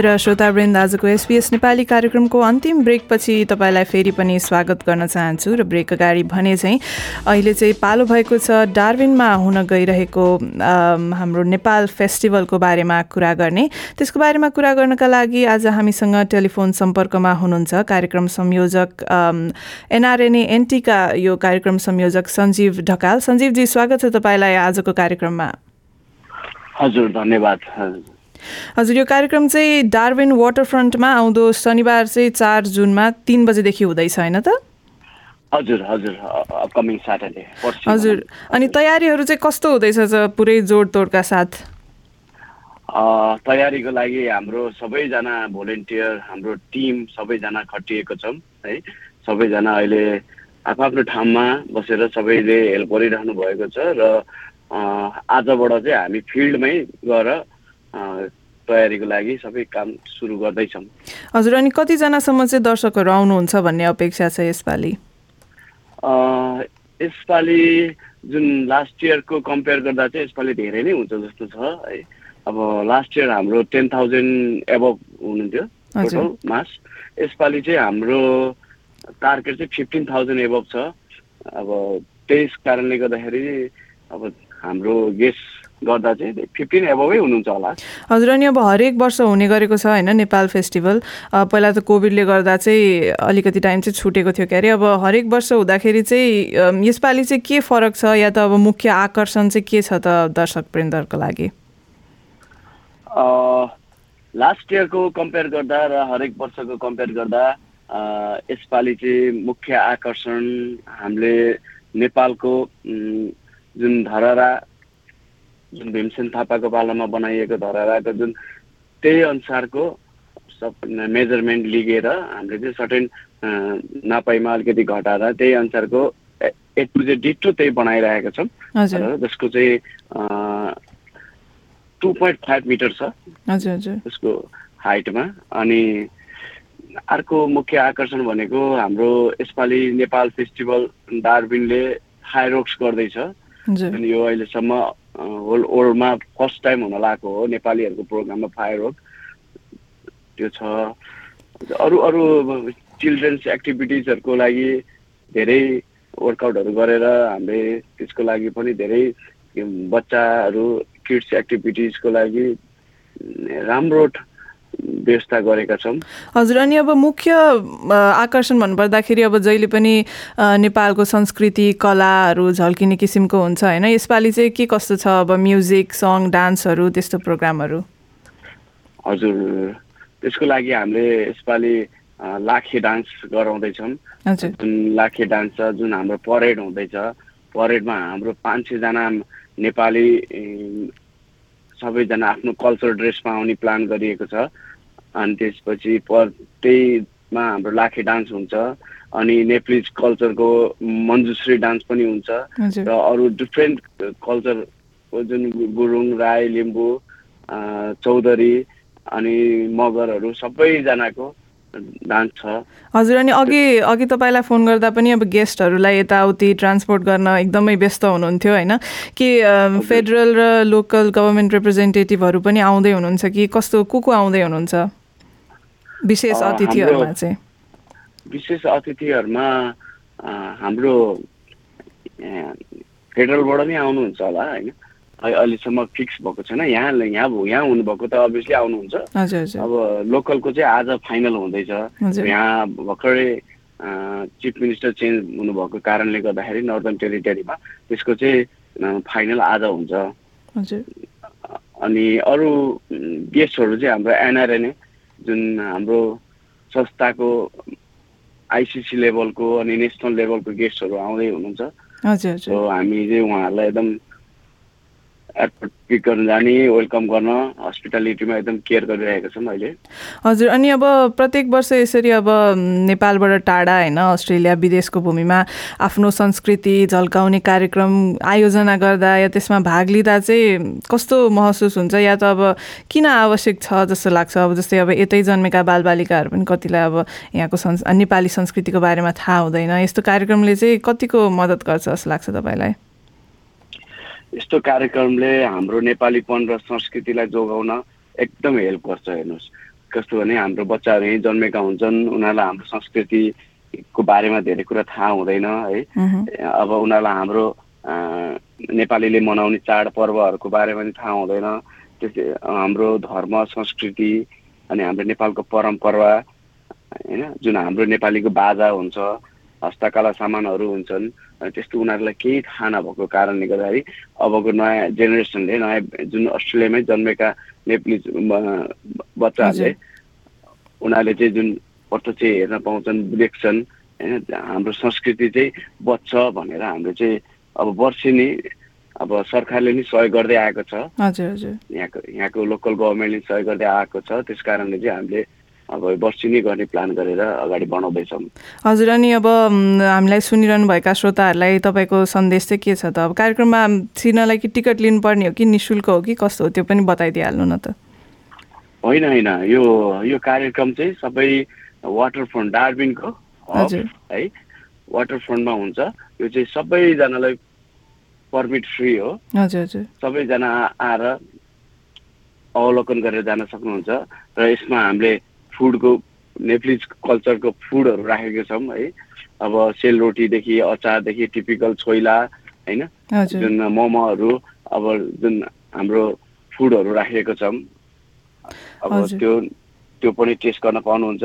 र श्रोतावृन्द आजको एसपिएस नेपाली कार्यक्रमको अन्तिम ब्रेकपछि तपाईँलाई फेरि पनि स्वागत गर्न चाहन्छु र ब्रेक अगाडि भने चाहिँ अहिले चाहिँ पालो भएको छ डार्विनमा हुन गइरहेको हाम्रो नेपाल फेस्टिभलको बारेमा कुरा गर्ने। त्यसको बारेमा कुरा गर्नका लागि आज हामीसँग टेलिफोन सम्पर्कमा हुनुहुन्छ कार्यक्रम संयोजक एनआरएनए एनटीका यो कार्यक्रम संयोजक सञ्जीव ढकाल। सञ्जीवजी स्वागत छ तपाईँलाई आजको कार्यक्रममा। हजुर धन्यवाद। हजुर यो कार्यक्रम चाहिँ डार्विन वाटरफ्रन्टमा आउँदो शनिबार चाहिँ चार जुनमा तिन बजेदेखि हुँदैछ होइन त? हजुर हजुर अपकमिङ स्याटरडे हजुर अनि तयारीहरू चाहिँ कस्तो हुँदैछ पुरै जोडतोडका साथ? तयारीको लागि हाम्रो सबैजना भोलिन्टियर हाम्रो टिम सबैजना खटिएको छौँ है। सबैजना अहिले आफ्नो आफ्नो ठाउँमा बसेर सबैले हेल्प गरिरहनु भएको छ र आजबाट चाहिँ हामी फिल्डमै गएर तयारीको लागि सबै काम सुरु गर्दैछौँ। हजुर अनि कतिजनासम्म चाहिँ दर्शकहरू आउनुहुन्छ भन्ने अपेक्षा छ यसपालि? यसपालि जुन लास्ट इयरको कम्पेयर गर्दा चाहिँ यसपालि धेरै नै हुन्छ जस्तो छ है। अब लास्ट इयर हाम्रो टेन थाउजन्ड एबभ हुनुहुन्थ्यो टोटल मास यसपालि चाहिँ हाम्रो टार्गेट चाहिँ फिफ्टिन थाउजन्ड एबभ छ। अब त्यस कारणले गर्दाखेरि अब हाम्रो गेस्ट गर्दा चाहिँ फिफ्टिन एबभै हुनुहुन्छ होला। हजुर अनि अब हरेक वर्ष हुने गरेको छ होइन नेपाल फेस्टिभल। पहिला त कोभिडले गर्दा चाहिँ अलिकति टाइम चाहिँ छुटेको थियो क्यारे। अब हरेक वर्ष हुँदाखेरि चाहिँ यसपालि चाहिँ के फरक छ या त अब मुख्य आकर्षण चाहिँ के छ त दर्शक वृन्दहरूको लागि? लास्ट इयरको कम्पेयर गर्दा र हरेक वर्षको कम्पेयर गर्दा यसपालि चाहिँ मुख्य आकर्षण हामीले नेपालको जुन धरहरा जुन भीमसेन थापाको पालामा बनाइएको धरहराको जुन त्यही अनुसारको सब मेजरमेन्ट लिगेर हामीले चाहिँ सर्टेन नापाइमा अलिकति घटाएर त्यही अनुसारको ए टु जेड डिटो त्यही बनाइरहेका छौँ। जसको चाहिँ टु पोइन्ट फाइभ मिटर छ। त्यसको हाइटमा। अनि अर्को मुख्य आकर्षण भनेको हाम्रो यसपालि नेपाल फेस्टिभल डार्बिनले हाइरोक्स गर्दैछ। अनि यो अहिलेसम्म होल वर्ल्डमा फर्स्ट टाइम हुन लागेको हो नेपालीहरूको प्रोग्राममा फायर वर्क। त्यो छ। अरू अरू चिल्ड्रेन्स एक्टिभिटिजहरूको लागि धेरै वर्कआउटहरू गरेर हामीले त्यसको लागि पनि धेरै बच्चाहरू किड्स एक्टिभिटिजको लागि राम्रो व्यवस्था गरेका छौँ। हजुर अनि अब मुख्य आकर्षण भन्नुपर्दाखेरि अब जहिले पनि नेपालको संस्कृति कलाहरू झल्किने किसिमको हुन्छ होइन। यसपालि चाहिँ के कस्तो छ अब म्युजिक सङ डान्सहरू त्यस्तो प्रोग्रामहरू? हजुर त्यसको लागि हामीले यसपालि लाखे डान्स गराउँदैछौँ। जुन लाखे डान्स छ जुन हाम्रो परेड हुँदैछ परेडमा हाम्रो पाँच सयजना नेपाली सबैजना आफ्नो कल्चर ड्रेसमा आउने प्लान गरिएको छ। अनि त्यसपछि पर त्यहीमा हाम्रो लाखे डान्स हुन्छ। अनि नेप्लिज कल्चरको मन्जुश्री डान्स पनि हुन्छ। र अरू डिफ्रेन्ट कल्चरको जुन गुरुङ राई लिम्बू चौधरी अनि मगरहरू सबैजनाको डान्स छ। हजुर अनि अघि अघि तपाईँलाई फोन गर्दा पनि अब गेस्टहरूलाई यताउति ट्रान्सपोर्ट गर्न एकदमै व्यस्त हुनुहुन्थ्यो होइन? कि फेडरल र लोकल गभर्मेन्ट रिप्रेजेन्टेटिभहरू पनि आउँदै हुनुहुन्छ कि कस्तो को को आउँदै हुनुहुन्छ? विशेष अतिथिहरूमा चाहिँ। विशेष अतिथिहरूमा हाम्रो फेडरलबाट नै आउनुहुन्छ होला होइन? अहिलेसम्म फिक्स भएको छैन। यहाँ यहाँ यहाँ हुनुभएको त अभियसली आउनुहुन्छ। अब लोकलको चाहिँ आज फाइनल हुँदैछ। यहाँ भर्खरै चिफ मिनिस्टर चेन्ज हुनुभएको कारणले गर्दाखेरि नर्दन टेरिटरीमा त्यसको चाहिँ फाइनल आज हुन्छ। अनि अरू गेस्टहरू चाहिँ हाम्रो एनआरएनए जुन हाम्रो संस्थाको आइसिसी लेभलको अनि नेसनल लेभलको गेस्टहरू आउँदै हुनुहुन्छ। हामी चाहिँ उहाँहरूलाई एकदम एयरपोर्ट पिक गर्न जाने वेलकम गर्न हस्पिटालिटीमा एकदम केयर गरिरहेका छौँ अहिले। हजुर अनि अब प्रत्येक वर्ष यसरी अब नेपालबाट टाढा होइन अस्ट्रेलिया विदेशको भूमिमा आफ्नो संस्कृति झल्काउने कार्यक्रम आयोजना गर्दा या त्यसमा भाग लिँदा चाहिँ कस्तो महसुस हुन्छ या त अब किन आवश्यक छ जस्तो लाग्छ? अब जस्तै अब यतै जन्मेका बालबालिकाहरू पनि कतिलाई अब यहाँको संस् नेपाली संस्कृतिको बारेमा थाहा हुँदैन यस्तो कार्यक्रमले चाहिँ कतिको मद्दत गर्छ जस्तो लाग्छ तपाईँलाई? यस्तो कार्यक्रमले हाम्रो नेपालीपन र संस्कृतिलाई जोगाउन एकदम हेल्प गर्छ हेर्नुहोस्। कस्तो भने हाम्रो बच्चाहरू यहीँ जन्मेका हुन्छन् उनीहरूलाई हाम्रो संस्कृतिको बारेमा धेरै कुरा थाहा हुँदैन है। अब उनीहरूलाई हाम्रो नेपालीले मनाउने चाडपर्वहरूको बारेमा पनि थाहा हुँदैन। त्यसै हाम्रो धर्म संस्कृति अनि हाम्रो नेपालको परम्परा होइन जुन हाम्रो नेपालीको बाजा हुन्छ हस्तकला सामानहरू हुन्छन् त्यस्तो उनीहरूलाई केही थाहा नभएको कारणले गर्दाखेरि अबको नयाँ जेनेरेसनले नयाँ जुन अस्ट्रेलियामै जन्मेका नेपाली बच्चाहरूले उनीहरूले चाहिँ जुन प्रत्यक्ष हेर्न पाउँछन् देख्छन् होइन हाम्रो संस्कृति चाहिँ बच्छ भनेर हाम्रो चाहिँ अब वर्षेनी अब सरकारले नि सहयोग गर्दै आएको छ। यहाँको यहाँको लोकल गभर्मेन्टले सहयोग गर्दै आएको छ। त्यस कारणले चाहिँ हामीले अब वर्षिनी गर्ने प्लान गरेर अगाडि बढाउँदैछौँ। हजुर अनि अब हामीलाई सुनिरहनु भएका श्रोताहरूलाई तपाईँको सन्देश चाहिँ के छ त? अब कार्यक्रममा छिर्नलाई कि टिकट लिनुपर्ने हो कि नि शुल्क हो कि कस्तो हो त्यो पनि बताइदिइहाल्नु न त। होइन होइन यो यो कार्यक्रम चाहिँ सबै वाटर फ्रन्ट डार्बिनको है वाटर फ्रन्टमा हुन्छ। यो चाहिँ सबैजनालाई पर्मिट फ्री हो। हजुर हजुर। सबैजना आएर अवलोकन गरेर जान सक्नुहुन्छ। र यसमा हामीले फुडको नेप्लिज कल्चरको फुडहरू राखेका छौँ है। अब सेलरोटीदेखि अचारदेखि टिपिकल छोइला होइन? जुन मोमोहरू अब जुन हाम्रो फुडहरू राखेको छौँ अब त्यो त्यो पनि टेस्ट गर्न पाउनुहुन्छ।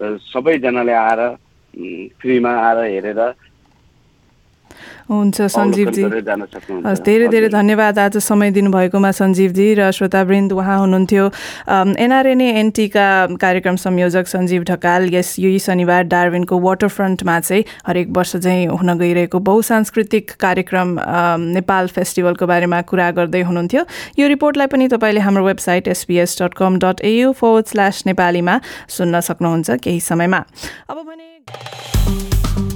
र सबैजनाले आएर फ्रीमा आएर हेरेर हुन्छ सञ्जीवजी हस् धेरै धेरै धन्यवाद। आज समय दिनुभएकोमा सञ्जीवजी र श्रोतावृन्द उहाँ हुनुहुन्थ्यो। एनआरएनए एनटीका कार्यक्रम संयोजक सञ्जीव ढकाल। यस यही शनिबार डार्विनको वाटर फ्रन्टमा चाहिँ हरेक वर्ष चाहिँ हुन गइरहेको बहुसांस्कृतिक कार्यक्रम नेपाल फेस्टिभलको बारेमा कुरा गर्दै हुनुहुन्थ्यो। यो रिपोर्टलाई पनि तपाईँले हाम्रो website SBS dot com dot AU forward slash नेपालीमा सुन्न सक्नुहुन्छ केही समयमा। अब भने